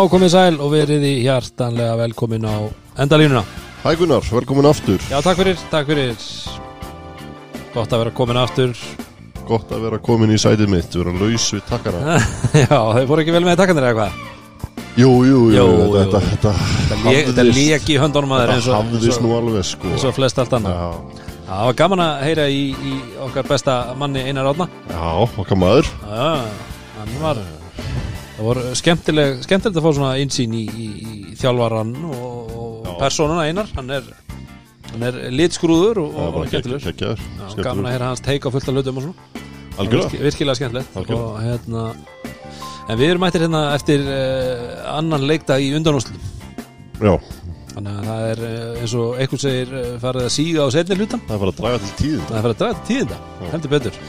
Já, komið sæl og verið í hjartanlega velkomin á endalínuna. Hæ Gunnar, velkomin aftur. Já, takk fyrir, takk fyrir. Gott að vera komin aftur. Gott að vera komin í sætið mitt Vera laus við takkana Já, þau fóru ekki vel með takkandir eða hvað? Jú, jú, jú, Þetta, þetta, Þetta Þetta í höndunum að þér eins Þetta og, eins hafðist nú alveg sko. eins og flest allt annað. Já, það var gaman að heyra í, í okkar besta manni Einar Átna já, okkar maður. Já, hann var Það voru skemmtileg, skemmtilegt að fá svona insýn í, í, í þjálfaran og, og Já. persónuna Einar. Hann er, hann er litskrúður og, og, skemmtilegur. geggjaður Já, gaman að Skemmtilegur heyra hans teika fullt af hlutum og svona. Algjörlega. Virki- virkilega skemmtilegt. Algjörlega. og hérna en við erum mættir hérna eftir uh, annan leikdag í undanúslu Já, þannig að það er uh, eins og einhvern segir uh, farið að síga á setni hlutan það er bara að draga til tíðin það er farið að draga til tíðinda, heldur betur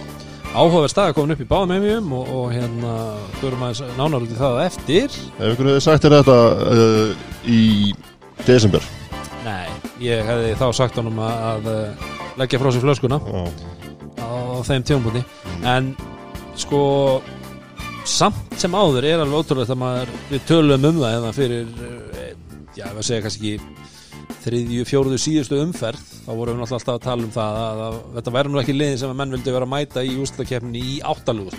áhugaverð stað komin upp í báðum heimjum og, og hérna förum aðeins nánar út í það eftir. Ef ykkur hefði sagt þér þetta uh, í desember. Nei, ég hefði þá sagt honum að, að uh, leggja frá sér flöskuna á, á þeim tjónbúti en sko samt sem áður er alveg ótrúlegt að maður við tölum um það eða fyrir eh, já, ef að segja kannski ekki þriðju, fjóruðu, síðustu umferð þá vorum við náttúrulega alltaf að tala um það að, að þetta væri nú ekki liðin sem að menn vildi vera að mæta í úrstakefni í áttalúð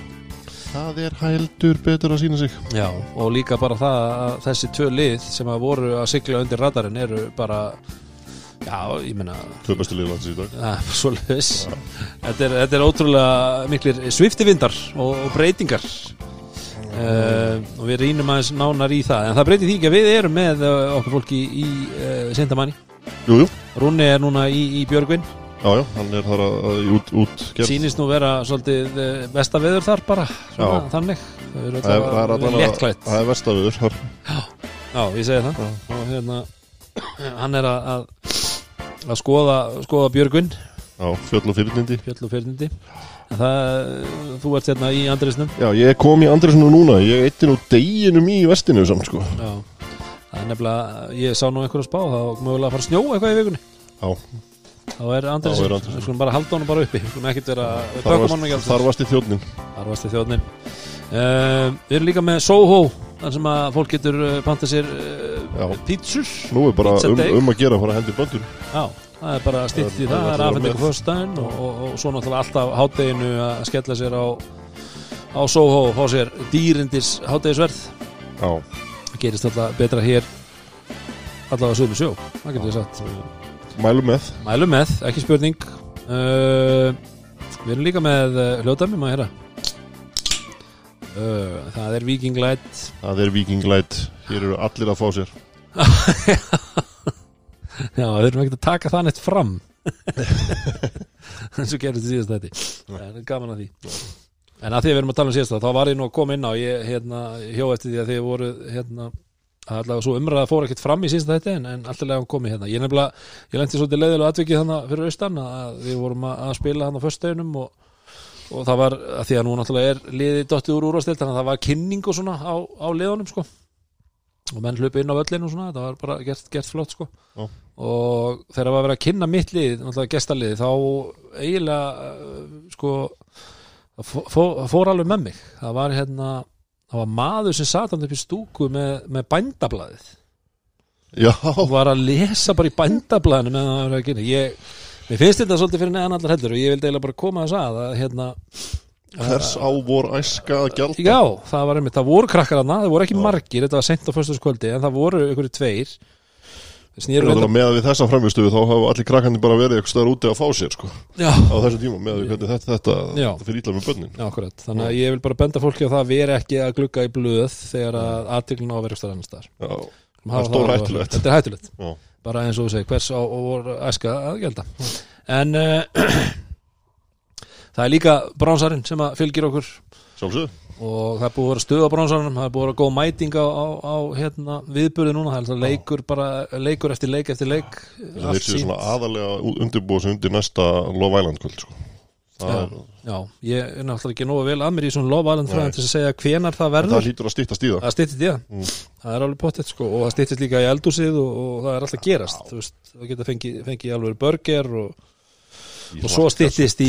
það er hældur betur að sína sig. Já, og líka bara það að þessi tvö lið sem að voru að sigla undir radarinn eru bara já, ég meina Tvö bestu liðlands í dag. Ja, svoleiðis. Þetta er, þetta er ótrúlega miklir sviftivindar og, og breytingar uh, og við rýnum aðeins nánar í það. En það breytir því ekki að við erum með uh, okkur fólki í uh, Sindamanni Jú, jú, Rúni er núna í, í Björgvin. Já, já, hann er þar að, að út, út sýnist nú vera svolítið uh, besta veður þar bara svona, Já. þannig. Það er, það er að léttklætt Það er vestafiður þar. Já, ég segi það. Og hérna hann er að, að, að skoða, skoða Björgvin. Já, fjöll og fyrirnindi fjöll og fyrnindi en það, þú ert hérna í Andrisnum Já, ég kom í Andresinu núna. Ég eitti nú deginum í vestinu samt sko. Já, það er nefnilega, ég sá nú einhverja spá, þá mögulega að fara að snjóa eitthvað í vikunni. Já, Þá er Andrés. við skulum bara halda honum bara uppi. Við skulum ekkert vera, við þar þjóðnin Þar varst í þjóðnin uh, Við erum líka með Soho þar sem að fólk getur uh, pantað sér uh, pítsur Nú er bara um, um að gera að fara að hendur böndur Já, það er bara stýtt í Það- það, er að vera afhendingu með. fyrstæðin og, og, og svo náttúrulega alltaf hátteginu að skella sér á á Soho og fá sér dýrindis háttegisverð Það gerist alltaf betra hér allavega sögum sjó, það getur við sagt. Mælum með. Mælum með, ekki spurning. Uh, Við erum líka með uh, hljóðdæmi, maður heyra? Uh, Það er Viking Light. Það er Viking Light. Hér eru allir að fá sér Já, við erum ekkert að taka það neitt fram. Eins og gerist í síðast þetta er gaman að því. En að því að við erum að tala um síðast þá var ég nú að koma inn á ég hérna, hjó eftir því að þið voru hérna, allavega svo umræða fór ekkert fram í síðast þetta en, en alltaf lega komið hérna. Ég nefnilega, ég lendi svolítið leiðilega atvikið þannig fyrir austan að við vorum að, að spila hann á föstudeginum og, og það var að því að nú náttúrulega er liðið dottið úr úrvastild þannig að það var kynning og svona á, á liðunum sko. Og menn hlupi inn á völlinu og svona það var bara gert, gert flott sko. Og þegar það var verið að kynna mitt lið náttúrulega gestalið þá eiginlega uh, sko það fó- fó- fór alveg með mig. Það var hérna það var maður sem sat hann upp í stúku með, með bændablaðið. Já, og var að lesa bara í bændablaðinu meðan það var að kynna. Ég, mér finnst þetta svolítið fyrir neðan allar heldur og ég vildi eiginlega bara koma þess að að hérna hvers á vor æska að gjalda? Já, það var einmitt, það voru krakkar hana, það voru ekki margir, þetta var sent á föstaskvöldi en það voru ykkur tveir snýru Það var með að við þessa framvistuðu þá hafa allir krakkandi bara verið eitthvað stöðar úti að fá sér sko. Já, á þessu tíma með að við hvernig þetta, þetta, þetta fyrir ítla með bönnin já, akkurat, þannig að ég vil bara benda fólki á það að vera ekki að glugga í blöð þegar að aðtiklun á að vera eitthvað annars staðar. Já, Það er stór hættulegt. Þetta er hættulegt, bara eins og þú segir, hvers á voru æska að gelda En uh, það er líka bránsarinn sem að fylgir okkur sjálfsög og það er búið að vera stuð á brónsarunum það er búið að vera góð mæting á, á, á hérna, viðbörði núna, það er alltaf leikur bara, leikur eftir leik eftir leik. Þeir séu svona aðalega undirbúið sem undir næsta Love Island kvöld sko. Það, já, er, já, ég er náttúrulega ekki nógu vel að mér í svona lofaðan Nei. fræðin til að segja hvenar það það verður hlýtur að stýttast í það. Það stýttist í það, Mm. það er alveg pottet sko, og það stýttist líka í eldúsið og, og það er alltaf gerast þú veist, það geta fengið fengi og, svo hlakka styttist í-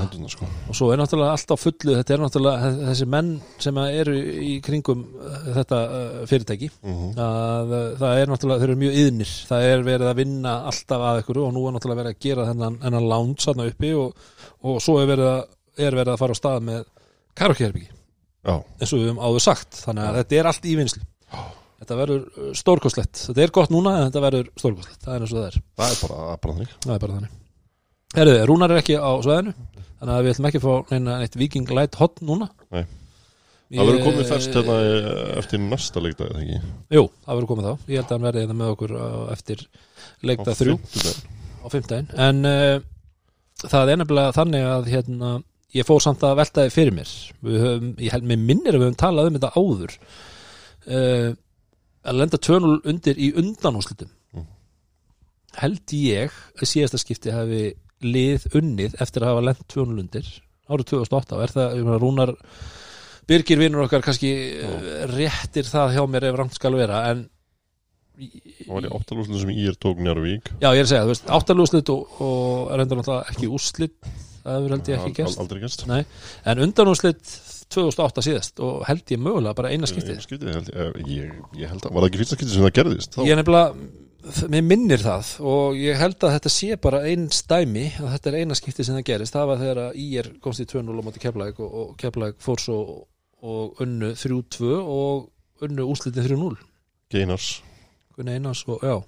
hendurna sko. Og svo er náttúrulega allt á fullu þetta er náttúrulega þessi menn sem eru í kringum uh, þetta uh, fyrirtæki. Mhm. að uh, það er náttúrulega, þeir eru mjög yðnir það er verið að vinna alltaf að ykkur og nú er náttúrulega verið að gera þennan, þennan lounge þarna uppi og, og svo er verið, að, er verið að fara á stað með karaokeherbyggi Já, eins og við höfum áður sagt. Þannig að þetta er allt í vinslu þetta verður uh, stórkostlegt. Þetta er gott núna en þetta verður stórkostlegt. Það er eins og það er, það er bara, bara þannig. Það er bara þannig. Herðu, Rúnar er ekki á sveðinu þannig að við ætlum ekki að fá neina neitt Viking Light Hot núna. Nei. Það verður komið fyrst hérna eftir næsta leikdag eða ekki? Jú, það verður komið þá. Ég held að hann verði hérna með okkur á, eftir leikta þrjú. á fimmtæðin En uh, það er nefnilega þannig að hérna, ég fór samt að velta þið fyrir mér. Við höfum, ég held með minnir að við höfum talað um þetta áður. Uh, að lenda tönul undir í undanúslitum Mm. held ég að síðasta skipti hafi lið unnið eftir að hafa lent tönul undir árið 2008 og er það, meina, Rúnar Birgir vinnur okkar kannski uh, réttir það hjá mér ef rangt skal vera en Það var í áttalúsinu sem ég er tók Njarvík Já, ég er að segja, þú veist, áttalúslit og, og er enda náttúrulega ekki úrslit það hefur held ég ekki Nei, en undanúrslit 2008 síðast og held ég mögulega bara eina skiptið. Skiptið, held ég, ég, ég held að Var það ekki fyrsta skiptið sem það gerðist? Þá, Ég er nefnilega, mér minnir það og ég held að þetta sé bara einn stæmi að þetta er eina skiptið sem það gerist. Það var þegar að IR komst í 2-0 á móti Keflæk og, og Keflæk fór svo og unnu 3-2 og unnu úrslitin 3-0 Geinars Gunni Einars og já,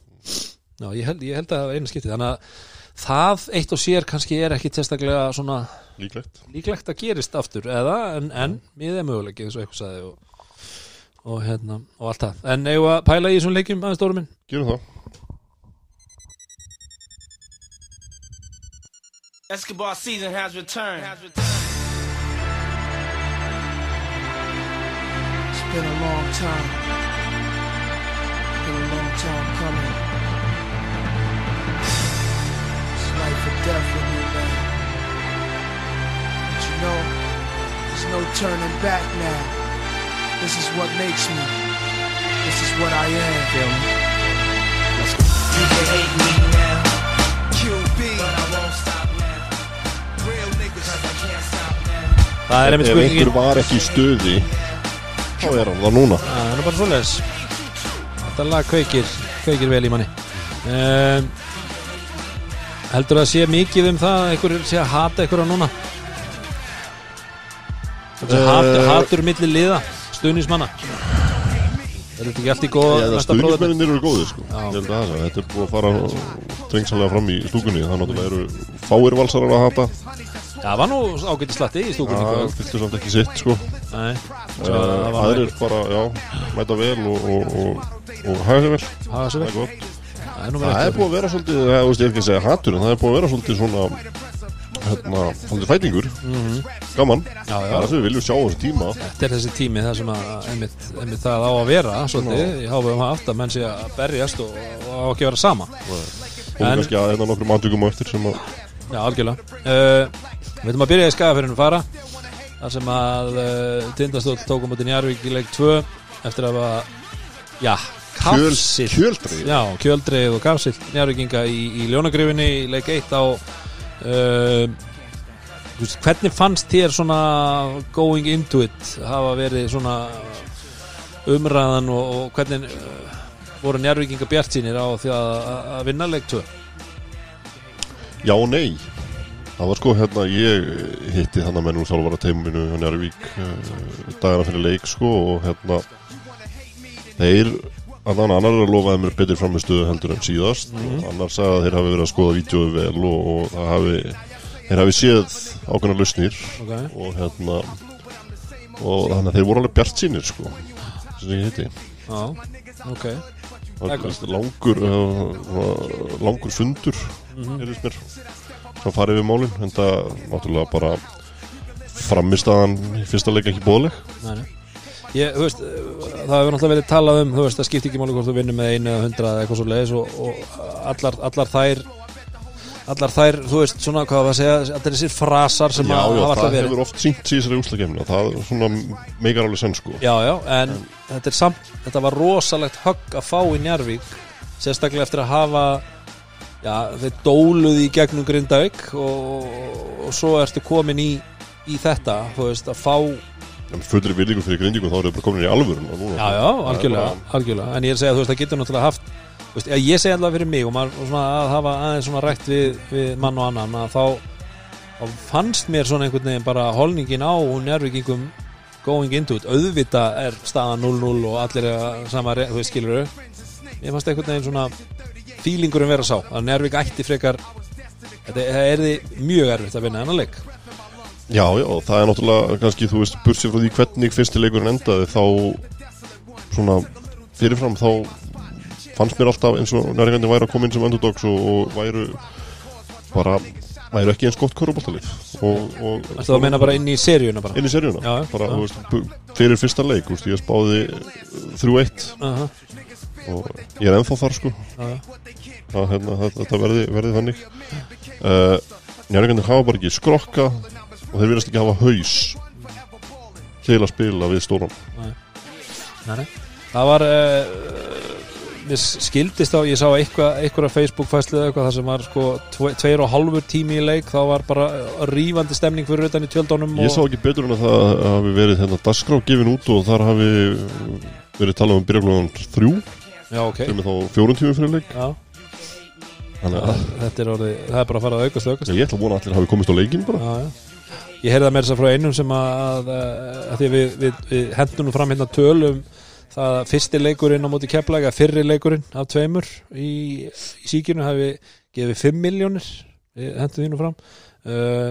já ég, held, ég held að það var eina skiptið. Þannig að það eitt og sér kannski er ekki testaklega svona Líklegt líklegt að gerist aftur eða en, en við er möguleiki eins og eitthvað sagði og, og hérna og allt það en eigum að pæla í þessum leikjum aðeins stórum minn Gerum það Escobar season has returned. It's been a long time. Been a long time coming. Turning back now. This is what makes me. This is what I am. You can hate me now, QB, but I won't stop now. real niggas. Cause I can't stop now. það er einmitt Ef einhver spurningin var ekki í stuði Þá er hann það núna það er bara svoleiðis þetta lag kveikir, kveikir vel í manni um, heldur það sé mikið um það að einhver sé að hata einhverja núna þetta Eh. uh, hatur, hatur milli liða stuðnismanna er þetta ekki allt í góð stuðnismenninir eru góðir sko. Að það, þetta er búið að fara drengsalega fram í stúkunni Það náttúrulega eru fáir valsarar að hata. Það var nú ágæti slatti í stúkunni Það fylgtu samt ekki sitt sko. Uh, það Aðrir bara, já, mæta vel og, og, og, og hafa sér vel. Það Það er er gott. Það er Það er búið að vera svolítið, það, er ekki að segja hatur en það er búið að vera svolítið svona hérna, svolítið fætingur. Gaman, Mhm. Já, já. það er það sem við viljum sjá á þessu tíma. Þetta er þessi tími það sem að einmitt, einmitt það á að vera svolítið, ég háfa um að menn sé að berjast og, og ekki að vera sama. Og En- kannski að hérna nokkrum aðtökum á eftir sem að Já, algjörlega. Uh, Við veitum að byrja í skagafyrinu fara þar sem að uh, Tindastóll tók á móti Njarvík í leik 2 eftir að hafa, já, kafsilt. kjöldrið Já, kjöldreið og kafsilt Njarvíkinga í, í ljónagrifinni í leik 1 á uh, veist, hvernig fannst þér svona going into it hafa verið svona umræðan og, og hvernig uh, voru Njarvíkinga bjart sínir á því að, að- að vinna leik 2 Já og nei. Það var sko hérna, ég hitti þannig með nú þjálfara teiminu hjá Njarvík uh, dagana fyrir leik sko og hérna þeir annan annar að lofaði mér betur framistuðu heldur en síðast. Og annar sagði að þeir hafi verið að skoða vídjóðu vel og, og það hafi þeir hafi séð ákveðna lausnir. Okay. og hérna og þannig að þeir voru alveg bjart sínir sko sem ég hitti Já, ok. Langur uh, langur fundur mm mér sem farið við málin en það náttúrulega bara framistaðan í fyrsta leik ekki bóðleg nei. Ég, þú veist, það hefur náttúrulega verið talað um þú veist, það skiptir ekki máli hvort þú vinnur með einu eða hundra eða eitthvað svo leiðis og, og allar, allar þær allar þær, þú veist, svona hvað var að segja allir þessir frasar sem Já, að já, hafa það alltaf verið. hefur oft sínt í þessari úslakefnina það er svona meikar alveg senn sko. Já, já, en þetta er samt þetta var rosalegt högg að fá í Njarvík sérstaklega eftir að hafa já, þeir dóluði í gegnum Grindavík og, og svo ertu komin í, í þetta, þú veist, að fá En fullri virðingu fyrir grindingu þá eru þau bara komin í alvörun og já, já, algjörlega, algjörlega. En ég er að segja, þú veist, það getur náttúrulega haft veist, ég segi alltaf fyrir mig og maður og svona, að hafa aðeins svona rætt við, við mann og annan að þá, þá fannst mér svona einhvern veginn bara holningin á nærvíkingum going into it. Auðvita er staðan 0-0 og allir er að sama, þú veist, skilur ég fannst einhvern veginn svona fílingurinn vera sá, að nærvík ætti frekar þetta það er því mjög erfitt að vinna Já, já, það er náttúrulega kannski, þú veist, bursið frá því hvernig fyrsti leikurinn endaði þá svona fyrirfram þá fannst mér alltaf eins og nærgandi væri að koma inn sem underdogs og, og væru bara, væru ekki eins gott Þetta það meina bara inn í seríuna bara? Inn í seríuna Já, bara, já. þú veist, fyrir fyrsta leik, þú veist, ég spáði 3-1 Aha, og ég er ennþá þar sko. Já, já. að hérna, þetta- verði, verði þannig. Uh, njárgandi hafa bara ekki skrokka og þeir verðast ekki hafa haus til að spila við stóran. Nei. Það var uh, Mér skildist á, ég sá eitthvað eitthvað Facebook fæslu eða eitthvað þar sem var sko tve, tveir og hálfur tími í leik. Þá var bara rífandi stemning fyrir utan í tjöldónum Ég sá ekki betur en að það hafi verið hérna dagskrá gefin út og þar hafi verið talað um byrjaglóðan þrjú. Já, ok. Sem er þá fjórun tími fyrir leik. Já, Þannig að þetta er orðið, það er bara að fara að aukast aukast. Ég ætla að vona að allir hafi komist á leikin bara. Já, já. Ég heyrði það meira þess að frá einum sem að, að, að því að við, við, við hendum nú fram hérna tölum það að fyrsti leikurinn á móti keflaga fyrri leikurinn af tveimur í, í síkinu hafi gefið 5 miljónir því nú fram. Uh,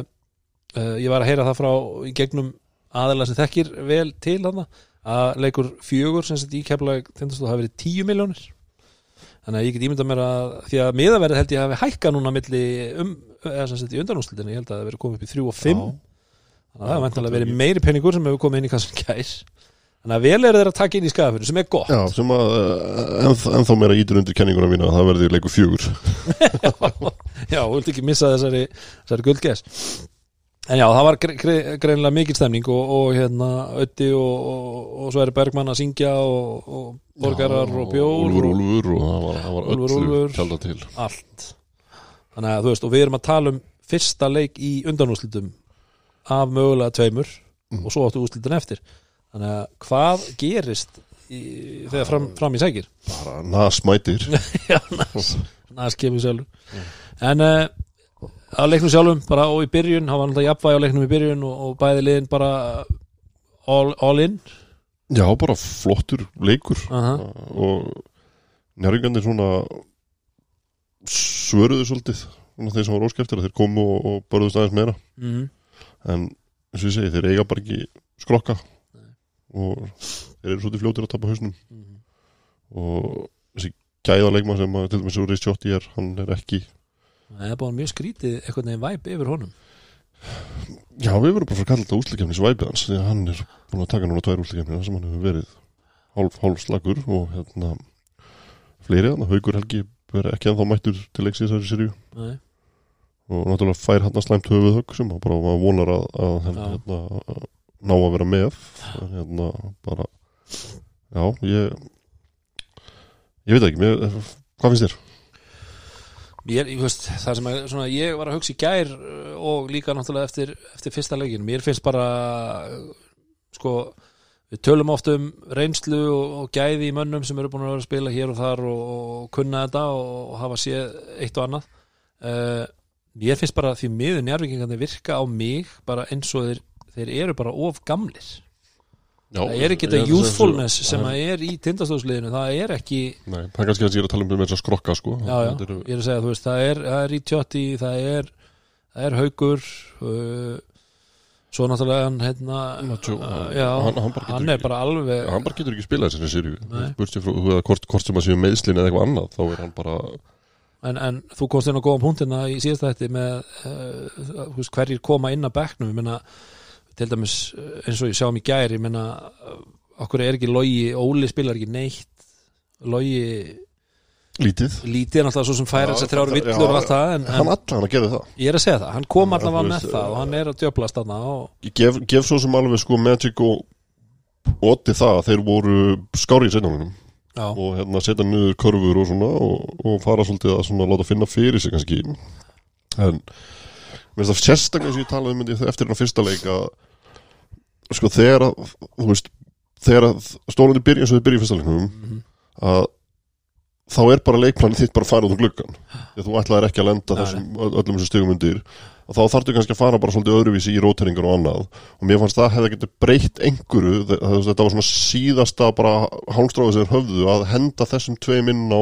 uh, ég var að heyra það frá í gegnum aðeila sem þekkir vel til þarna að leikur fjögur sem sett í keflaga tindastóð hafi verið 10 miljónir þannig að ég get ímyndað mér að því að miðaverið held ég hafi hækkað núna milli um, eða sem sett í undanúslitinni ég held að það verið komið upp í 3 og 5 Já. Það hefur vantilega verið meiri peningur sem hefur komið inn í kassan gæs þannig að vel er þeir að taka inn í skafinu sem er gott. Já, sem að uh, enn, ennþá meira ítur undir kenninguna mína að það verði leikur fjögur. Já, þú vilt ekki missa þessari, þessari guldgæs en já, það var gre gre greinilega mikil stemning og, og hérna Ötti og, og, og er Bergmann að syngja og, og borgarar og bjór Úlfur, og Úlfur og það var, var öllu tjálta til. Allt. Þannig að þú veist, og við erum að tala um fyrsta leik í undanúslitum af mögulega tveimur Mm. og svo áttu úslitin eftir. Þannig að hvað gerist í, þegar fram, fram í sækir? bara nasmætir næs kemur sjálfur. En uh, á leiknum sjálfum bara og í byrjun, hann var náttúrulega jafnvægi á leiknum í byrjun og, og bæði liðin bara all, all in. Já, bara flottur leikur. Aha. og njárvíkandi svona svöruðu svolítið þeir sem var óskeftir að þeir komu og, og börðust aðeins meira. Mm. En eins og ég segi, þeir eiga bara ekki skrokka. Og þeir eru svolítið fljótir að tapa hausnum. Mhm. og þessi gæða leikmann sem að, til dæmis úr Rísjótti er, hann er ekki Það er bara mjög skrítið eitthvað neginn væp yfir honum. Já, við verðum bara að kalla þetta úsleikefni svæpið hans því að hann er búin að taka núna tvær úsleikefni sem hann hefur verið hálf, hálf slagur og hérna fleiri hann, Haugur Helgi verið ekki ennþá mættur til leiks í þessari sirju Nei. Og náttúrulega fær hann að slæmt höfuð högg sem hann bara vonar að, að hann, Já. hérna, ná að vera með en hérna bara já, ég ég veit ekki, mér, hvað finnst þér? Mér, ég veist, það sem er svona, ég var að hugsa í gær uh, og líka náttúrulega eftir, eftir fyrsta leikin, mér finnst bara uh, sko, við tölum oft um reynslu og, gæði í mönnum sem eru búin að vera að spila hér og þar og, og kunna þetta og, hafa séð eitt og annað uh, mér finnst bara því miður njárvíkingandi virka á mig bara eins og þeir, þeir eru bara of gamlir. Já, það er ekki ég þetta youthfulness sem að er í tindastóðsliðinu, það er ekki Nei, það er kannski að ég er að tala um þess að skrokka sko. Já, já, eru, ég er að segja, þú veist, það er, það er í tjótti, það er það er haugur uh, svo náttúrulega hann hérna, Nacho, uh, já, hann- hann, hann er ekki- bara alveg hann bara getur ekki spilað þessari sirju Nei. Burtið frá, hvort sem að séu meðslin eða eitthvað annað þá er hann bara en, en þú komst inn á góðan punktina í síðasta þetta með uh, þú veist, hverjir koma inn að bekknum. Ég menna, til dæmis uh, eins og ég sjáum í gær, ég menna uh, okkur er ekki logi, Óli spilar ekki neitt. Logi lítið. Lítið er náttúrulega svo sem færa þess að þrjáru já, villur og allt það en, Hann allan að gera það. Ég er að segja það, hann kom allavega þú með það og hann er að djöblast þarna og Ég gef, gef svo sem alveg sko Magic og Otti það að þeir voru skári í seinanunum Já, og hérna setja niður körfur og svona og, og fara svolítið að svona láta finna fyrir sig kannski. En mér finnst það sérstaklega sem ég talaði um þetta eftir hérna fyrsta leik að sko þegar að þú veist, þegar að stólandi byrja eins og þið byrja í fyrsta leiknum Mhm. að þá er bara leikplanið þitt bara að fara út um gluggan því að þú ætlaðir ekki að lenda þessum, öll- öllum þessum stigum undir og þá þarftu kannski að fara bara svolítið öðruvísi í róteringar og annað. Og mér fannst það hefði getið breytt einhverju þetta var svona síðasta bara hálmstráðið sem höfðu að henda þessum tveim inn á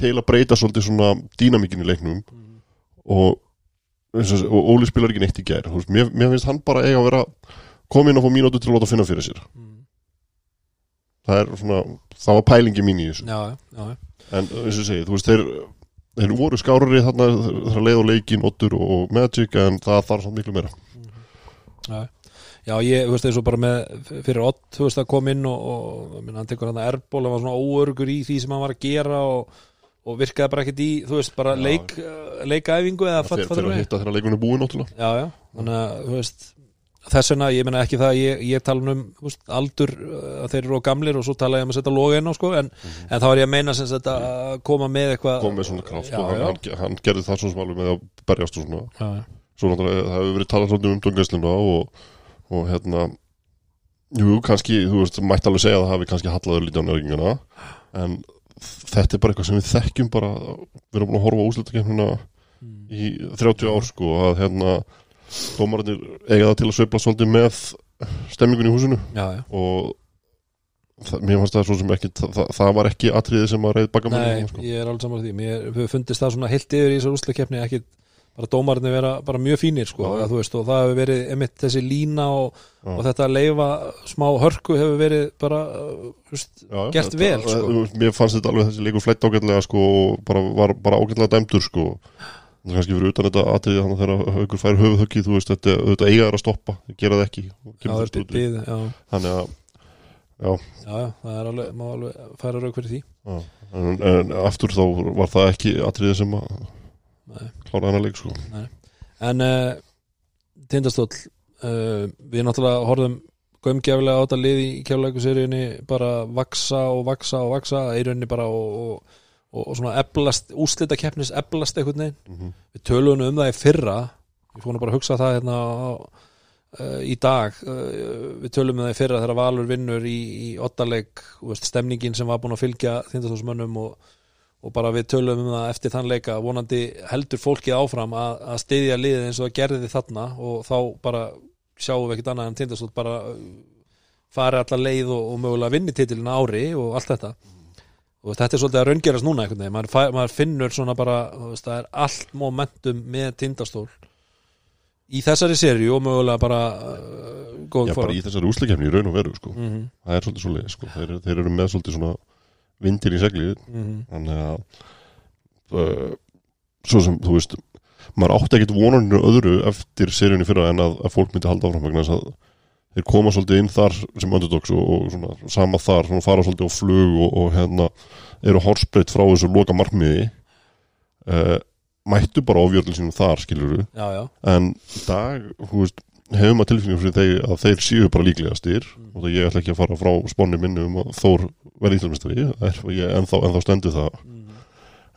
til að breyta svolítið svona dýnamíkin í leiknum. Og, eins og, og Óli spilar ekki neitt í gær veist, mér, mér finnst hann bara eiga að vera koma inn og fá mínútu til að láta finna fyrir sér. Það er svona það var pælingi mín í þessu. Já, já, en eins og ég segi, þú veist, þeir þeir voru skárari þarna þegar leið og leikin, Otur og Magic en það þarf samt miklu meira. Já, já ég, þú veist, eins og bara með fyrir Ott, þú veist, að kom inn og, og ég minna, hann tekur hann að erból hann var svona óörgur í því sem hann var að gera og, og virkaði bara ekkert í, þú veist, bara leik, leikaæfingu eða fatt, fyrir, að hitta þegar leikunni er búin náttúrulega. Já, já, þannig að, þú veist þess vegna, ég meina ekki það, ég, ég tala um veist, aldur, uh, að þeir eru á gamlir og svo tala ég um að setja loga inn á, sko en, en þá er ég að meina sem sagt að koma með eitthvað kom með svona kraft Já, og hann, hann, hann gerði það svona sem alveg með að berjast og svona. Já, svo náttúrulega það hefur verið talað um umdöngjæsluna og, og hérna jú, kannski, þú veist, mætti alveg segja að það hafi kannski hallaður lítið á nörginguna en þetta er bara eitthvað sem við þekkjum bara, við erum búin að horfa úslutakefnina í 30 ár sko, að hérna dómararnir eiga það til að sveifla svolítið með stemmingun í húsinu já, já. og það, mér fannst það svo sem ekki það, það, var ekki atriði sem að reyð baka Nei, sko. ég er alveg saman því Mér fundist það svona heilt yfir í þessar úrslækkeppni ekki bara dómarinn vera bara mjög fínir sko, Já, að, veist, og það hefur verið einmitt þessi lína og, og þetta að leifa smá hörku hefur verið bara þú veist, Já, já, gert vel, sko. Mér fannst þetta alveg þessi leikur flætt ágætlega sko, og bara, var bara ágætlega dæmdur sko. það er kannski fyrir utan þetta atriði þannig þegar haugur fær höfuðhöggi þú veist, þetta, þetta eiga þær að stoppa, gera það ekki. Já, það já, þannig að já, já, það er alveg, má alveg færa rauk fyrir því. Já, en, en aftur þá var það ekki atriði sem að klára hennar leik sko. En uh, tindastóll uh, við náttúrulega horfum gömgjafilega á þetta lið í kjáleikuseriðinni bara vaksa og vaksa og vaksa rauninni bara og, og, og, og svona eblast, úslita keppnis eblast einhvern veginn mm -hmm. við töluðum um það í fyrra ég fór nú bara að hugsa það hérna á, uh, í dag uh, við töluðum um það í fyrra þegar Valur vinnur í, í ottaleg, stemningin sem var búin að fylgja þindastóðsmönnum og, og bara við töluðum um það eftir þann leika vonandi heldur fólkið áfram að, að styðja liðið eins og það gerði þarna og þá bara sjáum við ekkert annað en tindastótt bara fari allar leið og, og mögulega vinni titilina ári og allt þetta og þetta er svolítið að raungerast núna einhvern veginn, maður, maður finnur svona bara, veist, það er allt momentum með tindastól í þessari serju og mögulega bara uh, góðum Já, bara í þessari úsleikefni í raun og veru sko. mm það er svolítið svo leið sko. þeir, þeir eru með svolítið svona vindir í seglið -hmm. þannig að uh, svo sem, þú veist maður átti ekkit vonaninu öðru eftir seríunni fyrra en að, að fólk myndi halda áfram vegna þess að þeir koma svolítið inn þar sem underdogs og, og svona, sama þar, svona fara svolítið á flug og, og hérna eru horspreitt frá þessu loka markmiði uh, mættu bara ofjörlun sínum þar skiluru já, já, en í dag, þú veist hefur maður tilfinningum fyrir þeir að þeir séu bara líklegastir. Mm. og það ég ætla ekki að fara frá sponni minni um að Þór verði íslumistari ennþá, ennþá stendur það. Mm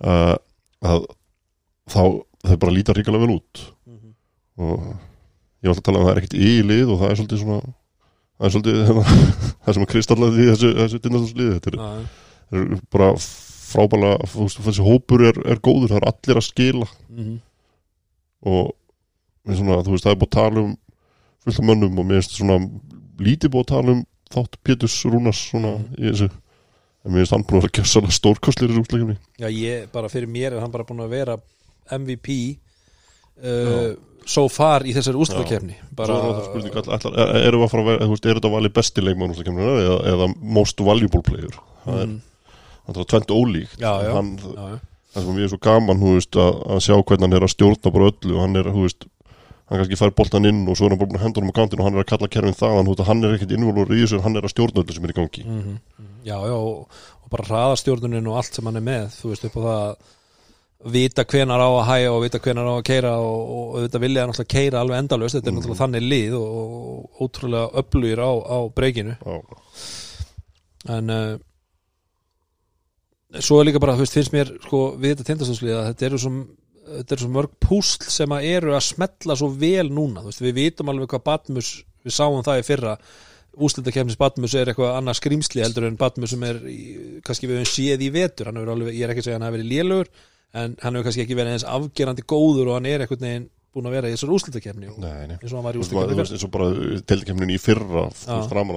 uh, að þá þau bara líta ríkalega vel út. -hmm. og ég var alltaf að tala um að það er ekkert í lið og það er svolítið svona það er svolítið það sem að kristallaði þessu, þessu dynastálslið þetta er, er bara veist, þessi hópur er, er góður það er allir að skila. Mm og mér svona, veist, það er búið að tala um fullt af mönnum og mér finnst svona lítið búið að tala um þátt Péturs Rúnars svona Mhm. í þessu. En mér finnst hann búin að vera gjössalega stórkostlir í útlækjumni já, ég, bara fyrir mér er hann bara búin að vera MVP uh, so far í þessari úrstakefni Svo bara, það er, erum við að fara að vera, veist, er þetta valið besti leikmann útlækjumni eða, eða most valuable player? Það er, mm, það er tvent ólíkt. Já, já. hann, já, það sem við er svo gaman, veist, að, að sjá hvernig hann er að stjórna bara öllu. Og hann er, veist hann kannski fær boltan inn og svo er hann bara búin að henda honum á kantinu og hann er að kalla kerfin þú veist, hann er ekkit innvolur í þessu, en hann er að stjórna öllu sem er í gangi. Mm já, já, og, og bara hraðastjórnunin og allt sem hann er með þú veist upp á það að vita hvenar á að hæja og vita hvenar á að keira og, og auðvitað vilja alltaf keira alveg endalaust. Þetta er náttúrulega þannig lið og, og ótrúlega öflugir á, á breykinu Já, en uh, svo er líka bara, þú veist, finnst mér sko, við þetta tindastofslið að þetta eru svo þetta eru svo mörg púsl sem að eru að smetla svo vel núna, þú veist, við vitum alveg hvað Batmus, við sáum það í fyrra. Úslitakefnis Batmus er eitthvað annað skrýmsli heldur en Batmus sem er í, kannski við höfum séð í vetur, hann hefur alveg, ég er ekki að segja hann en hann hefur kannski ekki verið eins afgerandi góður og hann er eitthvað neginn búin að vera í þessar nei eins og hann var í veist, eins og bara deildikemnin í fyrra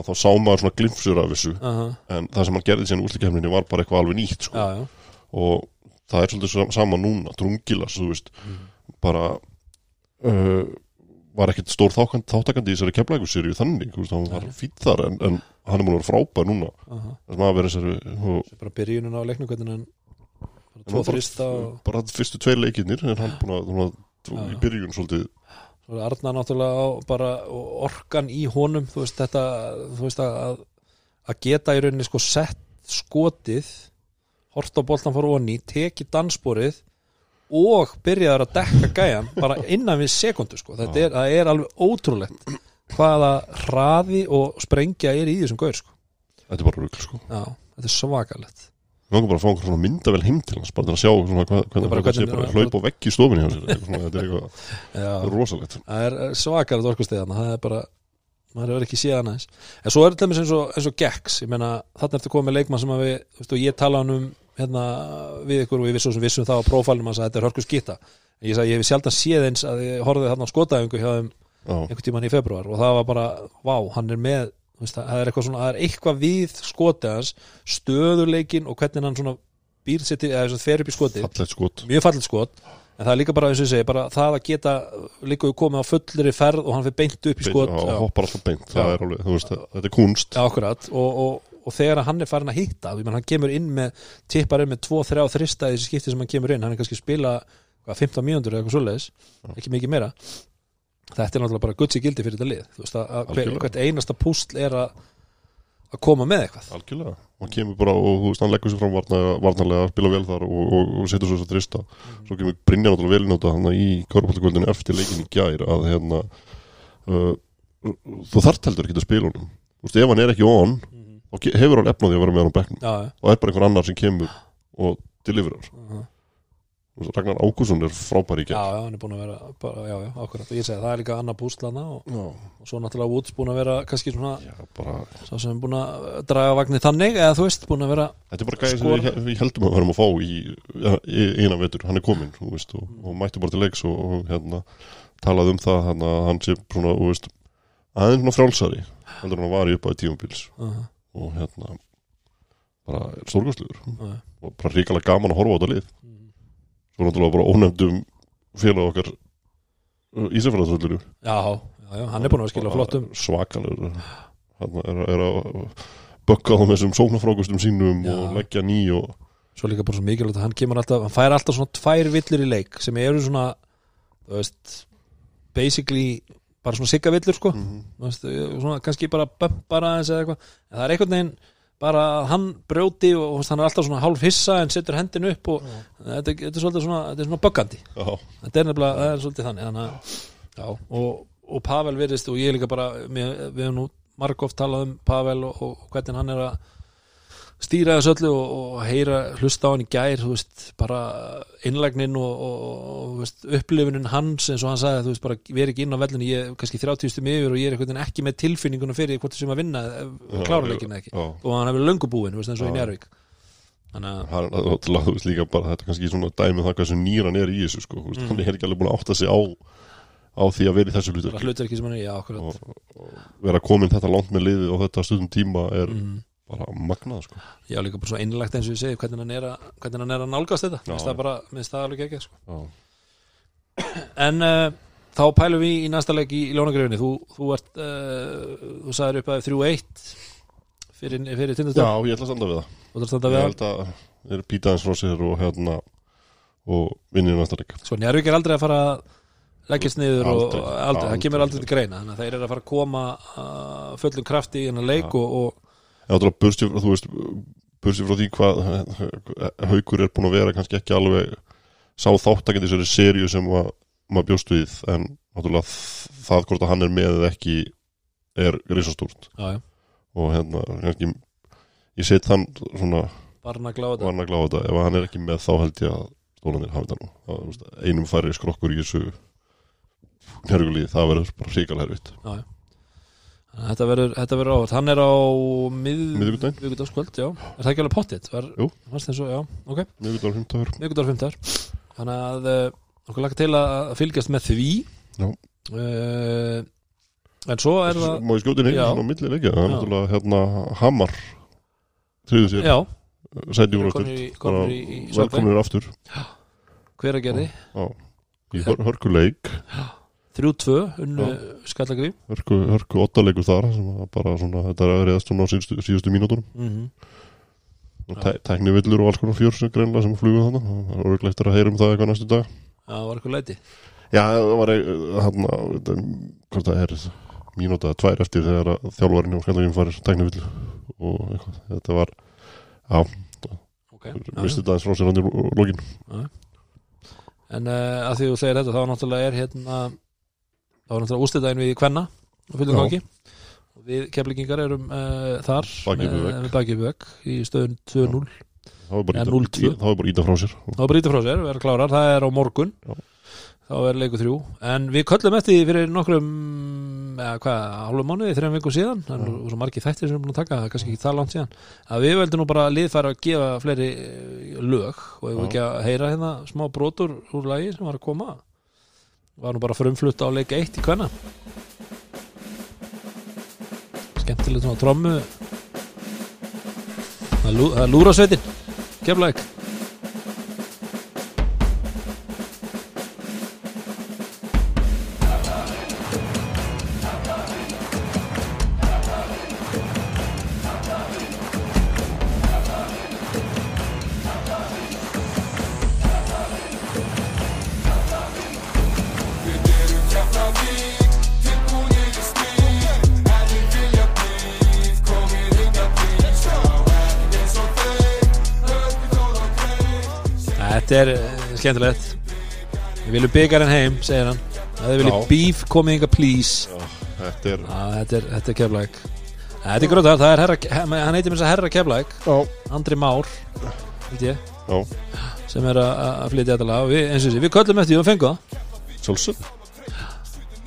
að þá sá maður svona glimfsur af þessu. Aha, en það sem hann gerði síðan úslikemninni var bara eitthvað alveg nýtt sko. já, já, og það er svolítið sam- sama núna drungilas, þú veist bara uh, var ekkert stór þáttakandi í þessari keflækuseríu þannig, veist, hann var fýtt þar en, en hann er múin að vera frábær núna. Maður verið þessari og, bara byrjunin á leiknum hvernig hann en tvo hann bara- fyrstu tveir leikirnir en hann búin að, í byrjun svolítið. Svo Arna náttúrulega á bara orkan í honum þú veist þetta þú veist að, að geta í rauninni sko sett skotið hort á boltan fór onni, tekið dansborið og byrjaður að dekka gæjan bara innan við sekundu sko. Þetta er, er alveg ótrúlegt hvaða hraði og sprengja er í þessum gaur sko. Þetta er bara rugl sko. Já, þetta er svakalegt Við langar bara að fá einhver svona myndavel heim til hans bara til að sjá svona, hvað, hvernig bara það sé bara að hlaupa og vegg í stofinni hjá sér þetta er eitthvað já, það er rosalegt það er svakalegt orkusteðana það er bara, maður hefur ekki séð hana en svo er þetta eins og, eins og Gex ég meina, þarna ertu komið leikmann sem að við þú veist, og ég tala hann um hérna, við ykkur og við vissum, vissum það á prófælum að þetta er hörku skýta en ég sagði, ég hef sjaldan séð eins að ég horfði þarna á skotaðingu hjá þeim einhvern tímann í februar og það var bara, vá, hann er með veist, það er eitthvað svona, það er eitthvað við skotið hans, stöðuleikin og hvernig hann svona býr sér til eða fer upp í fallegt skot. Mjög fallit skot. En það er líka bara eins og ég segi, bara það að geta líka komið á fullri ferð og hann fyrir beint upp í skot Já, já, hoppar alltaf beint, það er alveg, þú veist, þetta er kunst. Já, akkurat. Og, og, og þegar hann er farin að hitta hann kemur inn með, tippar inn með 2-3 þrista í þessi skipti sem hann kemur inn. Hann er kannski að spila hvað, 15 mínútur eða eitthvað svoleiðis ekki mikið meira þetta er náttúrulega bara gutsi gildi fyrir þetta lið. Þú veist að, hver, hvert einasta púsl er að að koma með eitthvað. Algjörlega, hann kemur bara og þú veist, hann leggur sér fram varnarlega, varnarlega spila vel þar og, og, og setur svo þess að trista. Svo kemur Brynja náttúrulega vel nota hann í Körbáltakvöldinu eftir leikin í gær að hérna uh, þú þarft heldur ekki að spila honum. Þú veist, ef hann er ekki on þá ge- hefur hann efnaði að vera með hann á bekknum. Og er bara einhver annar sem kemur og deliverar. Þú veist, Ragnar Ákusson er frábær í já, gær. Já, hann er búin að vera bara, já, já, akkurat, og ég segi það er líka annar púslana og, Já, og svo náttúrulega Woods búin að vera kannski svona já, bara sá sem er búin að draga vagnir þannig eða þú veist, búin að vera Þetta er bara gæði sem við, við heldum að verðum að fá í, í eina vetur, hann er kominn þú veist, og, og mætti bara til leiks og, og hérna, talaði um það hann, hann sé svona, þú veist, aðeins svona frjálsari heldur en hann var í upp á tímabils. Uh, og hérna bara stórkostluður uh, og bara ríkalega gaman að horfa á þetta lið svo náttúrulega bara ónefndum félag okkar Ísafjörðarþöllur já, já, já, hann er búin að skila flottum svakalur hann er, er að bögga á þessum sóknarfrákustum sínum Já. og leggja ný og svo líka bara svo mikilvægt að hann kemur alltaf hann fær alltaf svona tvær villur í leik sem eru svona þú veist, basically bara svona sigga villur sko Mhm. þú veist, svona kannski bara bömpar aðeins eða eitthvað en það er einhvern veginn bara að hann brjóti og hann er alltaf svona hálf hissa en setur hendin upp og þetta, þetta er svolítið svona, svona böggandi. Já, þetta er nefnilega, það er svolítið þannig að, já, og, og Pavel virðist og ég líka bara, við, við hefum nú margóft talað um Pavel og, og hvernig hann er að stýra þessu öllu og, og heyra, hlusta á hann í gær þú veist, bara innlægnin og, og, veist, upplifunin hans eins og hann sagði, þú veist, bara verið ekki inn á vellinu ég er kannski 30 stum yfir og ég er veginn ekki með tilfinninguna fyrir hvort þessum að vinna kláruleikin ekki, já. og hann hefur löngu búin, þú veist, eins og í Já. Njárvík þannig að, þú veist líka bara þetta er kannski svona dæmi um það hvað sem nýran er í þessu sko, Mm. hann er ekki alveg búin að átta sig á á því að vera í þessu sem hann er, já, og, vera komin þetta langt með liðið og þetta stundum tíma er mm. Bara magnað sko. Já, líka bara svo innlagt eins og ég segi hvernig hann er að, hvernig hann er að nálgast þetta Já. minnst það bara, minnst það alveg ekki sko. já, en uh, þá pælum við í næsta leik í, í lónagrefinni þú, þú ert uh, þú sagðir upp að 3-1 fyrir, fyrir já, tindastöð ég ætla að standa við það og það standa ég við held að píta eins frá sér og hérna og vinnir næsta leik svo Njárvík er aldrei að fara að leggjast niður og Aldrei. aldrei, aldrei, það kemur aldrei til greina þannig að þeir eru að fara að koma uh, fullum krafti í hennar leik Já. og, og Já, náttúrulega bursti, þú veist bursti frá því hvað haukur er búin að vera kannski ekki alveg sá þáttakandi þessari seríu sem að, maður bjóst við en náttúrulega það hvort að hann er með eða ekki er risastúrt já, já, og hérna kannski ég set hann svona barna gláða þetta. Ef hann er ekki með þá held ég að stólanir hafi þetta nú. Það, einum færri skrokkur í þessu hergulíði, það verður bara ríkala herfitt Þetta verður, þetta verður áhvert Hann er á mið... Miðvikudaginn? miðvikudagskvöld, já Er það ekki alveg pottitt? Jú. Fannst þeim svo, já, ok miðvikudagur, fimmtagur Miðvikudagur 5. Þannig að uh, okkur laka til að fylgjast með því Já. uh, En svo er það má ég skjóti Já. svona á milli leikja það er Já. náttúrulega hérna Hamar tríðu sér, Já, sæti úr Subway. velkominir aftur Hver að gerði? Já. í hör, hörkuleik 3-2 unnu Skallagrím. Hörku, hörku ottaleikur þar sem var bara svona, þetta er að reyðast svona á síðustu, síðustu mínútonum mm -hmm. og tæ, tæknivillur og alls konar fjör sem greinlega sem flugu þannig það orðið eftir að heyra um það eitthvað næstu dag Það var eitthvað leiti já, það var hann hvort það er mínúta tvær eftir þegar að þjálfarinn og skallaginn farir tæknivillu og eitthvað, þetta var já, okay. misti þetta aðeins frá sér hann í lókin En uh, að því þú segir þetta þá náttúrulega er hérna þá er náttúrulega ústæðdægin við Kvenna og fylgum Já. gangi. Og við keflingingar erum uh, þar við með, vegg. með baki við vegg í stöðun 2-0 það var bara íta- 0-2. í- það var bara íta frá sér. Þá frá sér, vera klárar, það er á morgun. Já. þá er leiku þrjú. En við köllum eftir fyrir nokkrum eða hvað, hálfum mánuði, þrejum viku síðan. Það er svo margir þættir sem við erum búin að taka það er kannski ekki það langt síðan. Að við veldum nú bara liðfæra að gefa fleiri eh, lög. Og við ekki að heyra hérna smá brotur úr lagi sem var að koma var nú bara frumflutt á leik 1 í kvenna skemmtilegt svona trommu. Það er lúrasveitin keflaðik Þetta er eh, skemmtilegt. Við viljum byggja hann heim, segir hann. Það þið viljum beef, komið inga please. Þetta er Já, þetta er, þetta er keflæk Þetta er grótar, það er herra, he- hann heitir mér þess að herra keflæk Andri Már ég, sem er að að flytja þetta lag. Við, eins og þessi, við köllum eftir því og fengum það. Sjálfsög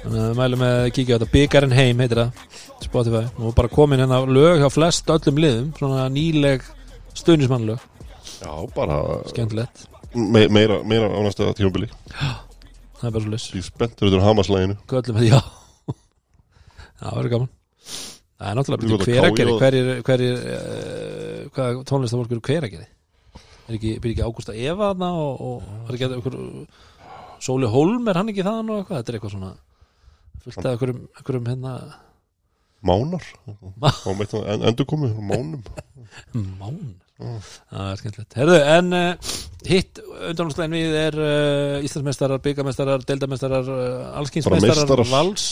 þannig að við mælum með að kíkja á þetta. Byggarinn heim heitir það, Spotify. Og bara komin hérna lög hjá flest öllum liðum svona nýleg stuðnismannlög já, bara skemmtilegt, me, meira, meira á næsta tímabili. Það er bara svo leys ég er spenntur út úr hamaslæginu já. Það verður gaman. Það er náttúrulega hver að gera KJ hverjir, hverjir uh, hvað tónlistafólk eru hver að gera er ekki, byrja ekki Ágústa Eva þarna og, og er ekki eitthvað Sóli Holm, er hann ekki þaðan og eitthvað? Þetta er eitthvað svona fullt af einhverjum, hérna mánar? Og meitt það en, endur komið mánum Mán Já. Það er skemmtilegt. Herðu, en uh, hitt undanúrslegin við er uh, Íslandsmeistarar, byggameistarar, deildameistarar uh, Bara allskynnsmeistarar meistarar. vals.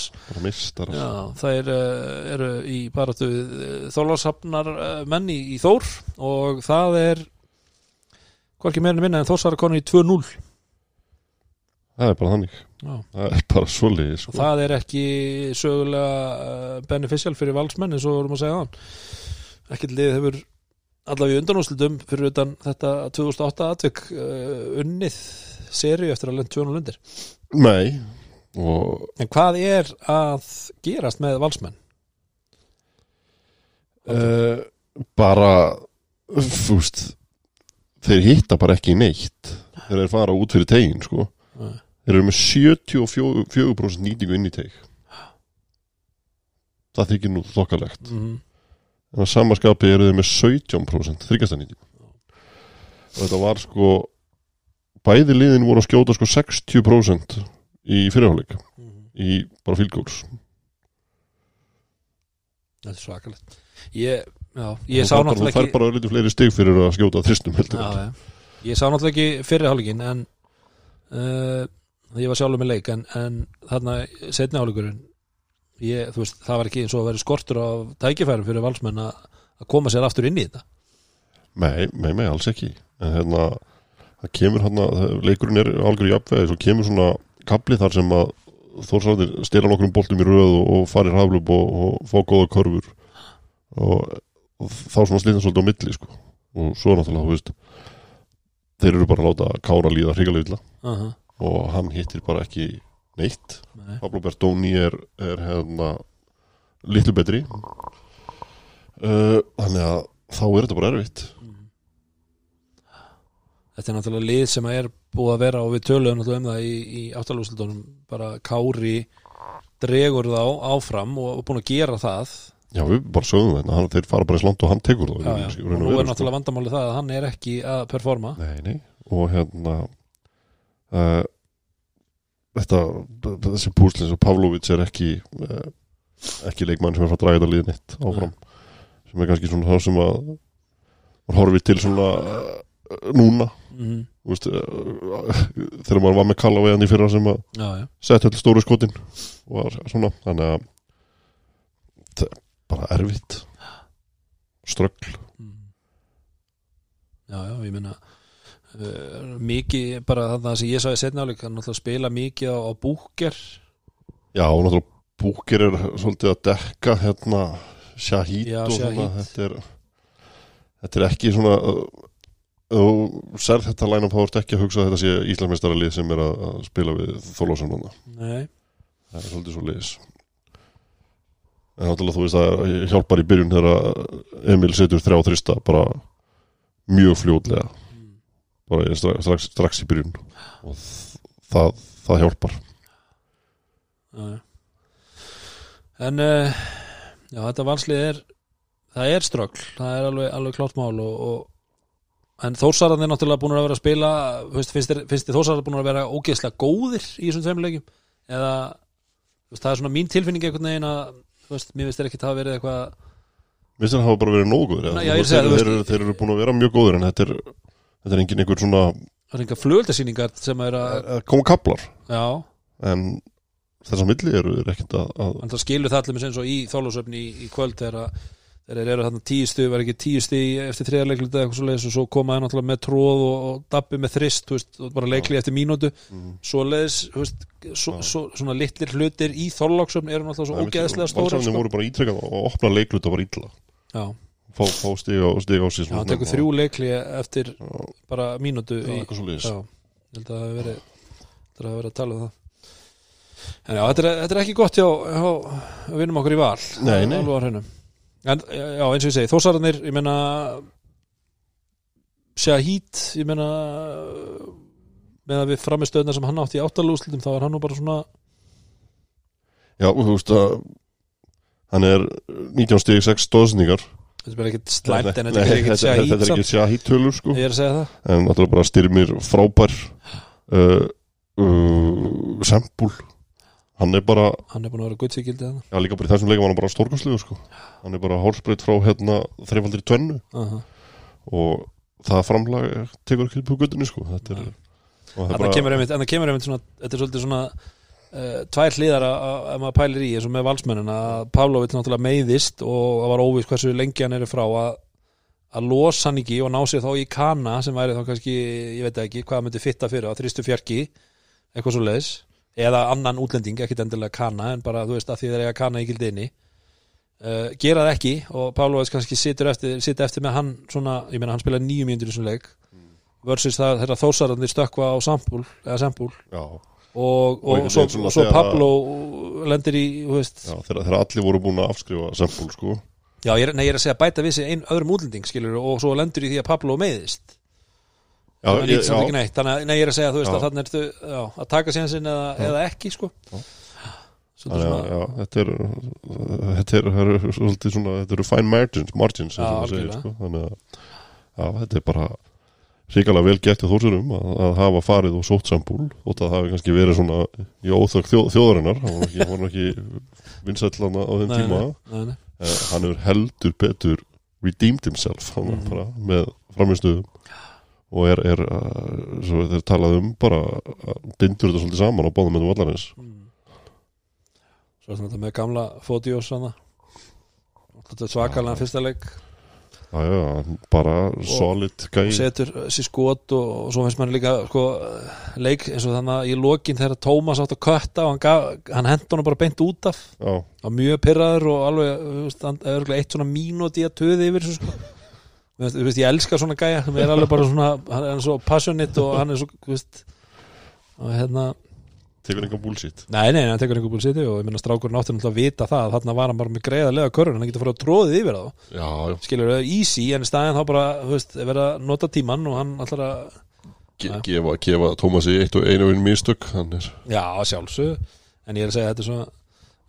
Já, það uh, eru í baráttu þólarsafnar uh, menn í, í Þór og það er hvorki meira en minna en Þórsara konu í 2-0 það er bara þannig. Já. það er bara svolítið og sko. það er ekki sögulega beneficial fyrir valsmenn eins og við vorum að segja þann ekkert lið hefur allavega í undanúslutum fyrir utan þetta 2008 atvik uh, unnið seri eftir að lenda 200 lundir. Nei og en hvað er að gerast með valsmenn? uh, bara fúst þeir hitta bara ekki neitt. Þeir eru fara út fyrir tegin sko. Nei. þeir eru með 74% nýtingu inn í teg það þykir nú þokkalegt. Mm en að samaskapi eru þeir með 17% þryggjasta nýtingu og þetta var sko bæði liðin voru að skjóta sko 60% í fyrirháleik í bara fylgjóls Þetta er svakalegt. Ég, já, ég sá náttúrulega þú fær ekki bara lítið fleiri stig fyrir að skjóta þristum heldur já, já. Ég sá náttúrulega ekki fyrri hálfleikin en uh, ég var sjálfur með leik en, en þarna setni hálfleikurinn ég, veist, það var ekki eins og að vera skortur af tækifærum fyrir valsmenn að koma sér aftur inn í þetta. Nei, nei, nei, alls ekki. En hérna, það kemur hérna leikurinn er algjör jafnvegi svo kemur svona kapli þar sem að Þórsarðir stela nokkrum boltum í röð og, og farir haflub og, og fá góða körfur. Og, og þá svona slítan svolítið á milli sko. og svo náttúrulega, þú veist þeir eru bara að láta Kára líða hrigalega illa. Aha, og hann hittir bara ekki neitt. Nei. Pablo Bertoni er, er hérna litlu betri. Uh, þannig að þá er þetta bara erfitt. Þetta er náttúrulega lið sem er búið að vera og við töluðum náttúrulega um það í, í áttalúsildunum bara Kári dregur þá áfram og, og búin að gera það. Já við bara sögum þetta, hann, þeir fara bara í slant og hann tekur það já, já. og nú er náttúrulega vandamáli það að hann er ekki að performa. Nei, nei, og hérna uh, þetta þessi púslins og Pavlovic er ekki uh, ekki leikmann sem er frá að draga þetta liðið neitt áfram sem er kannski svona þá sem að man horfi til svona uh, núna mm. þú veist, uh, þegar maður var með kalla veðan í fyrra sem að já, já. setja öll stóru skotin og svona, þannig að það er bara erfitt ströggl Mm. já, já, ég uh, mikið, bara það sem ég sagði setna áleik, hann náttúrulega spila mikið á, á búker. Já, náttúrulega Búkir er svolítið að dekka hérna Já, og svona þetta er, þetta er ekki svona þú serð þetta line-up þá ertu ekki að hugsa að þetta sé Íslandsmeistara lið sem er að, að spila við núna. Nei, það er svolítið svo liðis en náttúrulega þú veist að hjálpar í byrjun þegar Emil setur þrjá þrista bara mjög fljótlega bara strax, strax, strax í byrjun. Og það, það hjálpar. Já, já. en uh, já, þetta valslið er það er ströggl, það er alveg, alveg klárt mál og, og en Þórsararnir er náttúrulega búin að vera að spila veist, finnst finnst þér Þórsararnir búin að vera ógeðslega góðir í þessum tveim leikjum? Eða veist, það er svona mín tilfinning einhvern veginn að þú veist, mér þér ekki það verið eitthvað Mér finnst það hafa bara verið nóguður þeir, það, þeir, veist- þeir eru búin að vera mjög góður en þetta er, þetta er engin einhver svona það er einhver flugöldasýningar sem er að koma kaplar já, en þess að milli eru þeir ekkert að, að en það skilur það allir með og í þólusöfni í, í kvöld þegar að þeir eru þarna tíu stu, var ekki tíu stu eftir þriðarleikluta eitthvað svo leiðis og svo koma það náttúrulega með tróð og, og dabbi með þrist veist, og bara leikli eftir mínútu. Svo leiðis, svo, svo, svona litlir hlutir í þorláksöfni eru náttúrulega svo ógeðslega stóra Valsararnir sko. voru bara ítrekkað og opna leikluta var illa. Já, fá, á, stig á sér já, hann tekur þrjú leikli eftir bara mínútu Já, í, já, held að það verið þetta hafi verið að tala um það. En já, þetta er, þetta er ekki gott hjá, hjá vinnum okkur í val. Nei, nei. En já, eins og ég segi, þósararnir ég meina Shahid, ég meina með að við framistöðna sem hann átti í áttalúslutum þá er hann nú bara svona Já, þú veist að hann er 19 stig 6 stóðsningar þetta er bara ekkert slæmt en þetta er ekkert Shahid þetta er samt. ekki Shahid tölur sko. ég er að segja það. En náttúrulega bara styrmir frábær uh, uh, Sempul hann er bara, hann er búin að vera guttsvíkildið hann já líka bara í þessum leikum var hann bara stórkastlegur sko. Hann er bara hálsbreytt frá hérna þreifaldir tvennu. Uh og það framlag tekur ekki upp á guttunni sko. Þetta er, það en það kemur einmitt, en það kemur einmitt svona þetta er svolítið svona tvær hliðar að, að, að maður pælir í eins og með valsmennin að Pavlovic náttúrulega meiðist og það var óvist hversu lengi hann er frá að, að losa hann ekki og ná sér þá í kana sem væri þá kannski, ég veit ekki hvað myndi fitta fyrir á þrýstu fjarki eitthvað svo leiðis eða annan útlending, ekkit endilega kana en bara þú veist að því þeir eiga kana í gildinni. Uh, gera það ekki og Pavlovic kannski situr eftir, situr eftir með hann svona, ég meina hann spila nýju mínútur í þessum leik versus það já, og, Og og, svo, og svo Pablo lendir í, já, þegar, þegar allir voru búin að afskrifa Sempul sko. Já, ég nei, ég er að segja bæta við sig ein öðrum útlending skilur og svo lendur í því að Pablo meiðist. Já, það ég, já, ekki neitt. Þannig að nei, ég er að segja, veist, Já. að þannig ertu já, að taka sér sinn eða, eða ekki, sko. Þannig að, svona, já, þetta er þetta er, er svolítið svona þetta eru fine margins, margins Já, algjörlega. sko. þannig að já, þetta er bara ríkalega vel gert í þórsurum að, að hafa farið og sótt sambúl og það hafi kannski verið svona í óþökk þjóð, þjóðarinnar. Hann var ekki, ekki vinsætlan á þeim nei, tíma. nei, nei, eh, hann hefur heldur betur redeemed himself hann mm. bara með framistuðum og er, er uh, svo þeir talað um bara að dindur þetta svolítið saman á með vallarins. Svo er þetta með gamla Fótiós er svakalega fyrsta leik hann bara solid og setur sér skot og, og svo finnst mann líka sko, leik eins og þannig að í lokin þegar Tómas átt að kötta og hann, gaf, hann hent honum bara beint út af. Já, og mjög pyrraður og alveg hann- örugglega eitt svona mínúti að töði yfir þessu, sko. Veist, veist, ég elska svona gæja sem er alveg bara svona, hann er svo passionate og hann er svo, veist og hérna, tekur einhver bullshit. Nei, nei, hann tekur einhver búlsiti og ég minna strákurinn átti náttúrulega að vita það að þarna var hann bara með greiða lega körun, hann getur fara að tróðið yfir þá. Já, já, skilur easy, en í staðin þá bara, þú veist, er verið að nota tímann og hann ætlar að, Ge Já. gefa, gefa Tómasi eitt og einu vinn mistök hann er, já, sjálfsög en ég er að segja, þetta er svona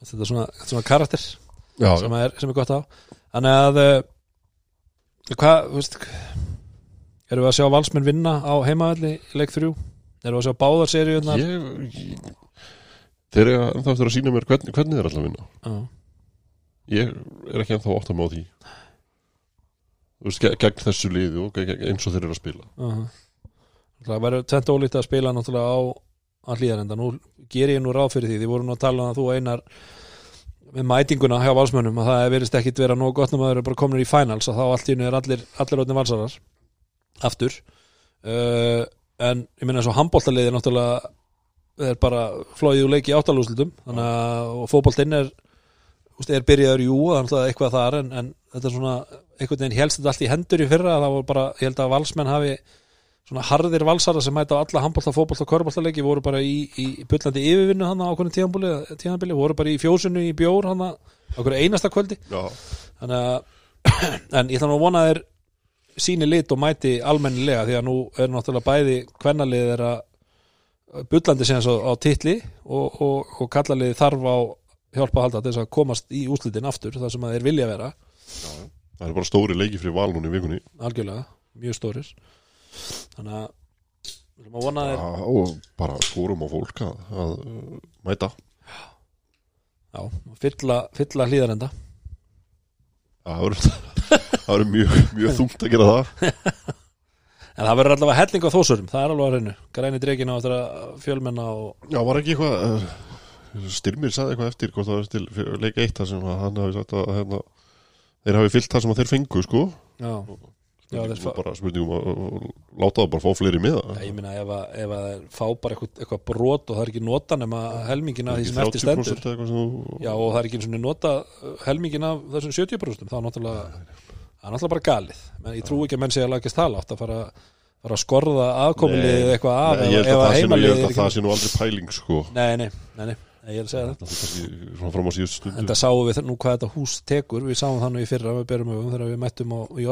þetta er svona, svona karakter já, sem er, sem er gott á. Þannig að eh, hvað, þú veist erum við að sjá valsmenn vinna á heimavelli í leik þrjú erum við að sjá báðar seríunar ég, ég þeir eru ennþá eftir að sína mér hvernig, hvernig þeir að vinna Já. ég er ekki ennþá átt að með á því þú veist, ge- gegn þessu liði og eins og þeir eru að spila Uh Það verður tvent ólítið að spila náttúrulega á að hlýðarenda. Nú ger ég nú ráð fyrir því. Þið voru nú að tala um að þú einar með mætinguna hjá valsmönnum að það verðist ekkit vera nóg gott um að vera bara komin í finals og þá allt í einu er allir, allir en ég minna svo handbóltaliði náttúrulega er bara flóið úr leiki áttalúslutum þannig að og fótboltinn er er byrjaður jú, er náttúrulega eitthvað þar en, en þetta er svona, einhvern veginn helst þetta allt í hendur í fyrra, það voru bara, ég held að valsmenn hafi svona harðir valsara sem mæta á alla handbólta, fótbolta, körbóltaleiki voru bara í, í bullandi yfirvinnu hann á okkur tíðanbúli, tíðanbili, voru bara í fjósinu í bjór hann á okkur einasta kvöldi. Já, þannig að en ég ætla nú að vona að þeir síni lit og mæti almennilega því að nú er náttúrulega bæði kvennalið er að bullandi sem á, á titli og, og, og kallalið þarf á hjálpa að halda til þess að komast í úslitin aftur þar sem að þeir vilja vera. Það er bara stóri leiki fyrir val núna í vikunni. Algjörlega, mjög stóris þannig að að að já, og bara skorum á fólk að, að mæta. Já, fylla, fylla hlýðarenda það verður mjög, mjög þungt að gera það. En það verður allavega helling á þósurum, það er alveg að reynu græni dregin á fjölmenna og já, var ekki eitthvað uh, Styrmir sagði eitthvað eftir hvort það var til fyrir leik eitt þar sem hann hafi sagt að hérna, þeir hafi fyllt það sem þeir fengu sko. Já, Já, fá- bara spurningum að að láta það bara fá fleiri með Já, ég meina ef að, ef að þeir fá bara eitthvað, eitthvað brot og það er ekki nota nema helmingin af því sem eftir stendur. Já, og það er ekki og nota uh, helmingin af þessum 70% þá er náttúrulega það er náttúrulega bara galið. Menn ég trú ekki að menn að lagast það látt að fara, fara að skorða afkomulið eitthvað af Nei, ég held að, það, er að það sé nú aldrei pæling sko. Nei, nei, nei, nei, ég er að segja það Það. er kannski svona fram á síðust stundu. En það sáum við nú hvað þetta hús tekur. Við sáum það nú í fyrra, við berum öfum þegar við mættum á, í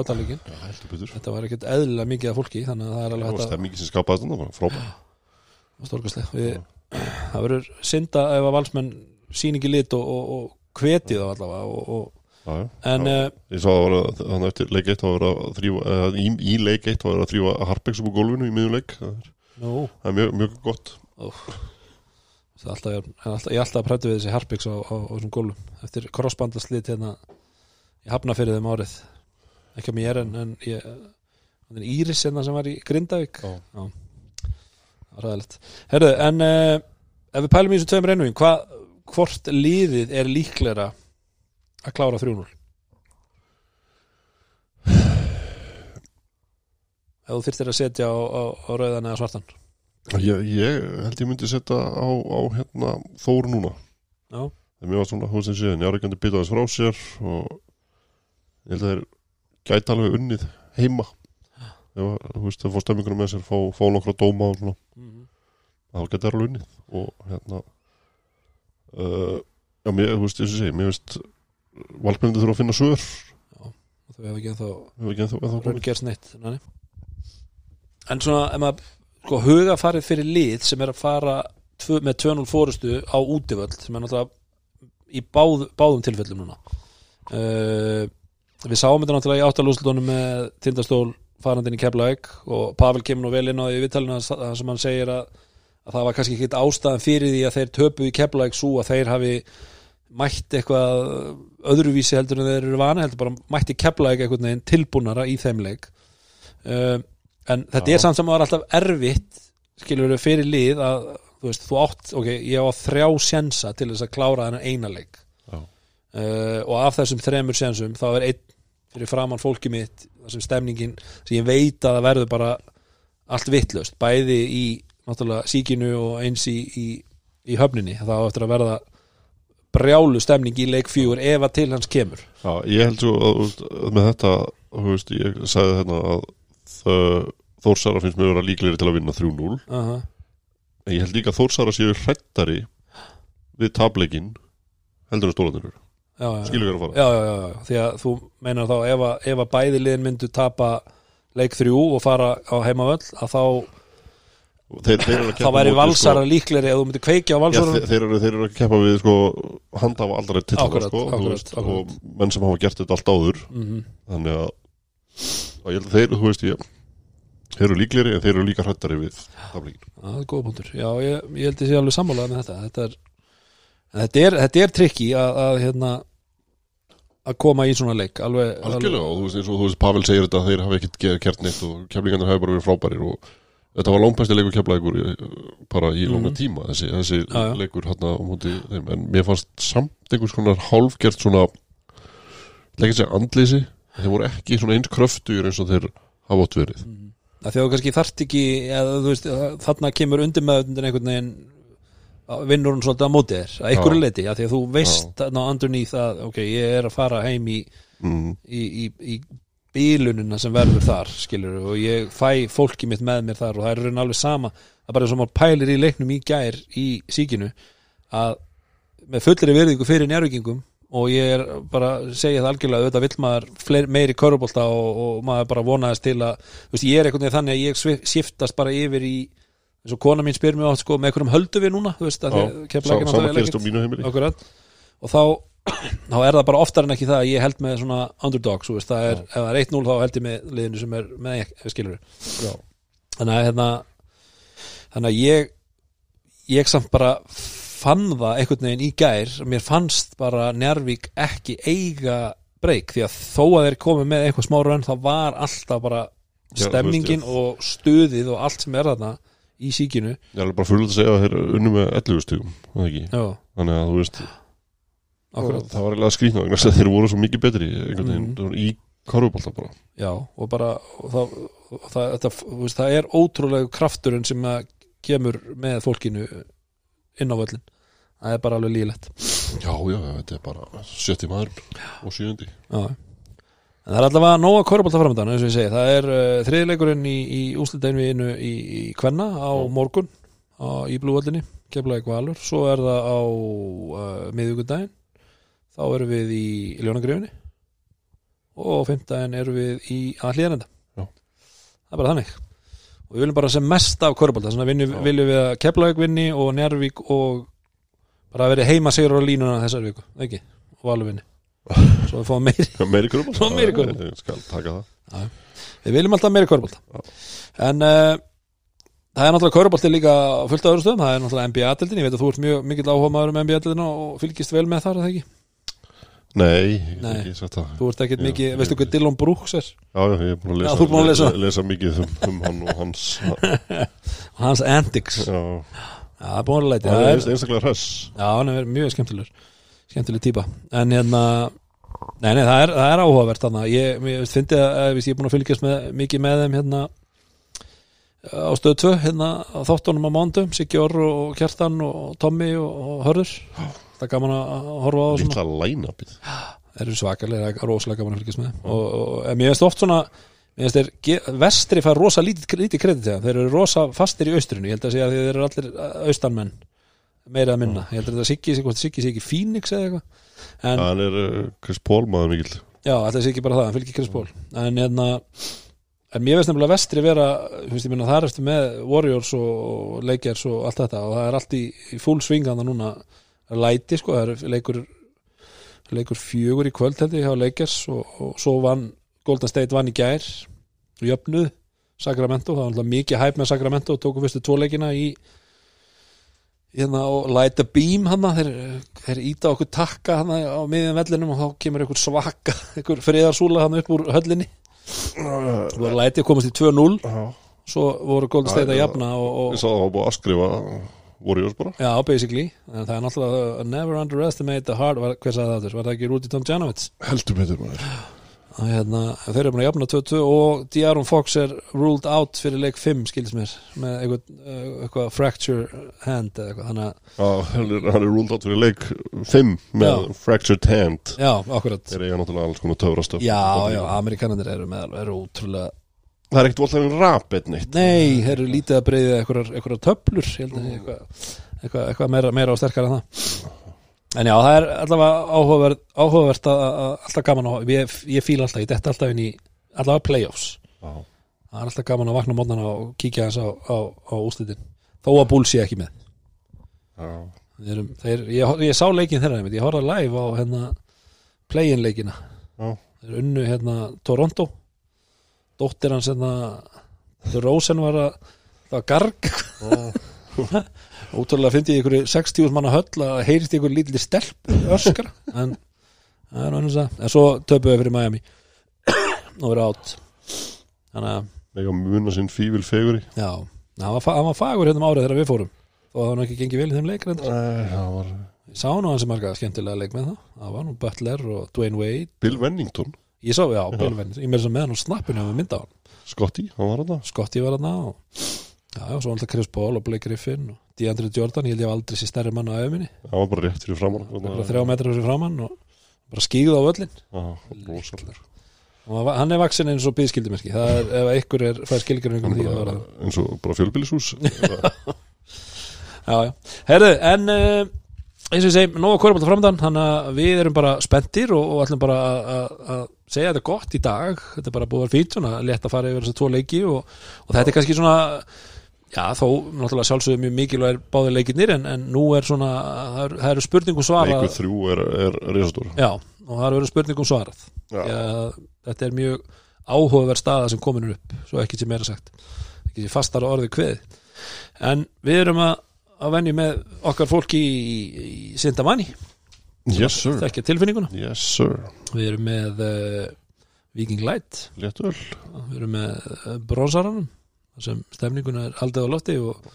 betur. Þetta var ekkert eðlilega mikið af fólki þannig að það er Það alveg hægt stemmingi sem skapaði þetta bara frábært stórkastlega við, það verður synda ef að valsmenn síningi lit og, og, og hvetið þá allavega og, og, Já, já. en Já. uh, Ég sá að það var að þannig eftir leik eitt þá var að þrýfa, eða, í, í leik eitt þá var að þrýfa Harpex upp á gólfinu í miðjuleik það er, það er mjög, mjög gott. Það er alltaf, alltaf, ég er alltaf að prættu við þessi Harpiks á, á, á þessum gólum eftir crossbandaslit hérna ég hafna fyrir þeim árið. Ekki að mér en, en ég, Íris hérna sem var í Grindavík. Var ræðilegt herðu, en uh, ef við pælum í þessu tveim reynum hvað, hvort liðið er líklegra að klára 3-0 ef þú þyrftir að setja á, á rauðan eða svartan ég, ég held ég myndi setja á, á hérna, Þór núna. Já, þegar mér var svona hún sem séðan Járvíkandi bytta þess frá sér og ég held að þeir gæti alveg unnið heima. Þú veist, það fór stemmingunum með sér fá, fá nokkra dóma og svona. Mm gæti það alveg unnið og hérna uh, já, mér, þú veist, ég segi mér veist, valbjörnandi þurfa að finna svör. Og þau hefur ekki ennþá við ekki ennþá, ennþá raun komið. gerst neitt nei. en svona ef maður sko, hugafarið fyrir lið sem er að fara tvö, með 2-0 fórustu á útivöld sem er náttúrulega í báð, báðum tilfellum núna. Uh, við sáum þetta náttúrulega í áttalúslutunum með tindastól farandinn í Keflavík og Pavel kemur nú vel inn á því viðtalinu þar sem hann segir að, að það var kannski ekkit ástæðan fyrir því að þeir töpu í Keflavík svo að þeir hafi mætt eitthvað öðruvísi heldur en þeir eru vana heldur bara mætti Keflavík veginn tilbúnara í þeim leik. Uh, en þetta Já. er samt sem að það er alltaf erfitt skilur við fyrir lið að þú veist, þú átt, ok, ég á þrjá sjensa til þess að klára þennan eina leik Já. uh, og af þessum þremur sjensum þá er einn fyrir framann fólki mitt þar sem stemningin, sem ég veit að það verður bara allt vittlust, bæði í náttúrulega síkinu og eins í, í, í höfninni, þá eftir að verða brjálu stemning í leik fjögur ef að til hans kemur Já, ég held svo að, að með þetta þú veist, ég sagði þarna að Þórsara finnst mér að vera líklegri til að vinna 3-0 Aha. en ég held líka að Þórsara séu hrættari við tableikin heldur en já, skilur við að fara. Já, já, já, því að þú meinar þá ef að, ef að bæði liðin myndu tapa leik þrjú og fara á heimavöll að þá, þeir, þeir þá væri móti, valsara líklegri ef þú myndir kveikja á valsara þeir, þeir, eru, þeir eru að keppa við sko, handhafa aldrei til Akkurat, sko, og menn sem hafa gert þetta allt áður. Mm þannig að og ég held að þeir, þú veist ég þeir eru líklegri en þeir eru líka hrættari við tableikin það er góð punktur. Já, ég, ég held að ég sé alveg sammálað með þetta. Þetta er, þetta er, þetta er trikki að, að hérna að koma í svona leik. Alveg, Algjörlega, og þú veist, eins og þú veist, Pavel segir þetta að þeir hafa ekkert gert neitt og keflingarnir hafa bara verið frábærir og þetta var langbæsti leikur keflaðingur bara í langa tíma, þessi, þessi Mhm. Já. leikur hérna á móti þeim, en mér fannst samt einhvers konar hálfgert svona leikir sér andleysi þeir voru ekki svona eins kröftur eins og þeir hafa átt verið. Að því að þú kannski þarft ekki eða, veist, þarna kemur undir með einhvern veginn að vinnur hún svolítið á móti þér að einhverju Já. leiti, að því að þú veist þarna underneath að ok, ég er að fara heim í, mm, í, í, í bílunina sem verður þar skilur og ég fæ fólki mitt með mér þar og það er raun alveg sama. Það er bara og maður pælir í leiknum í gær í síkinu að með fullri virðingu fyrir njárvíkingum og ég er bara segja það algjörlega auðvitað vill maður fleiri, meiri körubólta og, og maður bara vonaðist til að veist, ég er einhvern veginn þannig að ég shiftast bara yfir í eins og kona mín spyr mér átt sko með einhverjum höldu við núna veist, Já, er Sá- og þá, þá er það bara oftar en ekki það að ég held með svona underdogs veist, það er, ef það er 1-0 þá held ég með liðinu sem er með ekki, skilur Já. þannig að hérna þannig að ég ég samt bara fann það einhvern veginn í gær mér fannst bara Njarvík ekki eiga breyk því að þó að þeir komið með eitthvað smá raun þá var alltaf bara Já, stemmingin veist, og stuðið og allt sem er þarna í síkinu. Ég er alveg bara fullt að segja að þeir unnu með 11 stugum ekki? já, þannig að þú veist akkurat. það var eiginlega skrýtna vegna þeir voru svo mikið betri einhvern veginn, mm. í korfubólta bara. Já, og bara og það, og það, veist, það er ótrúlega krafturinn sem að kemur með fólkinu inn á völlin það er bara alveg lílegt Já, já, þetta er bara sjötti maður og sjöndi Já. en það er allavega nóga korfbólta framöndan eins og ég segi, það er uh, þriðleikurinn í, í úslitaðinu í, í Kvenna á morgun á, í blúvöllinni, keflaði valur. Svo er það á uh, miðvíkudaginn þá erum við í Ljónagrifinni. Og á fimmtaginn erum við í aðhlýðanenda Já. það er bara þannig og við viljum bara sem mest af korfbólta þannig að viljum, viljum við að Keflavík vinni og Njarvík og bara verið heima sigur á línuna þessar viku, ekki? og Valur vinni. Svo við fáum meiri meiri það. Við viljum alltaf meiri körbólta En uh, það er náttúrulega körbólti líka fullt af öðrum stöðum, það er náttúrulega NBA-dildin ég veit að þú ert mjög mikill áhuga maður um NBA-dildina og fylgist vel með þar, það ekki? Nei, Nei. ekki sagt það Þú ert ekkert Já, mikið, ég- veistu hvað Dylan Brooks er? Já, já, ég er búin að lesa, Já, búin að lesa. lesa mikið um, um hann og hans Hans antics. Já, Já, það er búin að leiti hann það er einstaklega hress. Já, hann er mjög skemmtilegur. Skemmtileg típa. En hérna, nei, nei, það er, það er áhugavert þannig Ég, ég fyndi að, að ég er búin að fylgjast með, mikið með þeim hérna á stöð 2 hérna á þáttunum á mándum Siggi Orr og Kjartan og Tommy og, og Hörður það er gaman að horfa á Lítla lænapið þeir eru svakalega, það er rosalega gaman að fylgjast með. Og, og, mér finnst oft svona finnst ge- vestri fær rosa lítið, lítið kredit þegar, þeir eru rosa fastir í austrinu. Ég held að segja að þeir eru allir austanmenn meira að minna, ég held að hvort Siggi sé ekki Phoenix eða eitthvað. Hann er uh, Chris Paul maður mikill. Já, alltaf sé ekki bara það, hann fylgir Chris Paul. En hérna en mér veist nefnilega vestri vera veist, ég minna það er eftir með Warriors og Lakers og allt þetta. Og það er allt í, í full swingana núna læti sko, það er leikur leikur fjögur í kvöld held ég hjá Lakers og, og svo vann Golden State vann í gær og jöfnuð Sacramento, það var alltaf mikið hæp með Sacramento og tóku fyrstu tvo leikina í hérna og light a beam hann þeir, þeir íta okkur takka hann á miðjum vellinum og þá kemur einhver svaka einhver friðarsúla hann upp úr höllinni. Og var læti að komast í 2-0 svo voru Golden State að jafna og, Ég og, sá það var búið að skrifa Warriors bara. Já, basically. En það er náttúrulega uh, never underestimate the hard hver sagði það þess, var það ekki Rúti Tomjanovits? Heldur betur maður. Að hérna, þeir eru búin að jafna 2-2 og Diaron Fox er ruled out fyrir leik 5 skildis mér með eitthvað, uh, eitthvað fracture hand eða eitthvað. Þannig að hann er, rúnd átt fyrir leik 5 með Já. fractured hand. Já, akkurat. Þeir eiga náttúrulega alls konar töfrastöf já, já, amerikanandir eru með eru útrúlega Það er ekkert voltaðin rap eitt. Neitt nei, þeir eru lítið að breyða eitthvað, töflur ég að eitthvað, eitthvað, eitthvað meira, meira og sterkara en það. En já, það er allavega áhugavert, áhugavert að, að alltaf gaman að ég, ég fíla alltaf, ég detta alltaf inn í allavega playoffs. Já. það er alltaf gaman að vakna mótnana og kíkja hans á, á, á úslitin þó að búl sé ekki með. Þeir, erum- þeir, ég, ég sá leikin þeirra ég horfði live á hérna, play-in leikina. Þeir unnu hérna Toronto dóttir hans hérna Rosen var að það var garg ótrúlega fyndi ég ykkur 60 manna höll að heyrist ykkur lítið stelp öskra. En það er annars að en svo töpuðu við fyrir Miami. Og verið átt þannig að Mega muna sinn fífil feguri já, hann var, var fagur hérna um árið þegar við fórum. Og það var nú ekki gengið vel í þeim leik reyndar. Nei, það var sá nú hans marga skemmtilega leik með það það var nú Butler og Dwayne Wade. Bill Wennington ég sá, já, Billvenn, ég með þess að með hann á snappinu og mynda á hann, Scotty, hann var hann Scotty var hann og já, já, svo alltaf Chris Paul og Blake Griffin og DeAndre Jordan, ég held ég hef aldrei sér stærri mann á öfuminni, Það var bara rétt fyrir framann bara þrjá metrar fyrir framann og bara skíguð á völlin Já, og hann var- er vaksin eins og byðskildumerki það er, ef einhver er, fær skilgjörningum því að vera eins og bara fjölbýlishús. Já, já. Herðu, en uh, eins og ég segi, nóg að kvörbálta framdann þannig að við erum bara spenntir og, og ætlum bara að- segja þetta gott í dag. Þetta er bara búið að vera fínt svona létt að fara yfir þessar tvo leiki og, og þetta er kannski svona já, þó náttúrulega sjálfsögum mjög mikilvæg báðir leikirnir en, en nú er svona það eru, eru spurningum svarað. Leikur þrjú er, er risastór. Já, og það eru spurningum svarað. Já. Þetta er mjög áhugaverð staða sem komin er upp svo ekki sem meira sagt ekki sem fastar orðið kveð en við erum að, að venju með okkar fólki í, í Sindamanni. Yes sir. þekkja tilfinninguna. Yes sir. Við erum með uh, Viking Light. Léttöl við erum með uh, Bronsaranum þar sem stemninguna er aldrei á lofti og,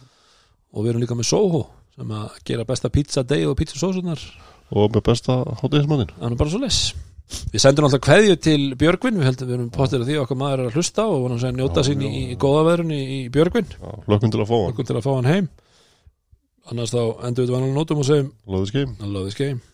og við erum líka með Soho sem að gera besta pizza day og pizza sósunar Og með besta hátegismannin Það er bara svo les. Við sendum alltaf kveðju til Björgvin. Við heldum við erum pottir að því okkar maður er að hlusta og vonum að njóta sín í, í góða veðrun í, í Björgvin. Já, Lökkum til að fá hann. Til að fá hann heim annars þá endur við vanlega nótum og segjum Lóðis game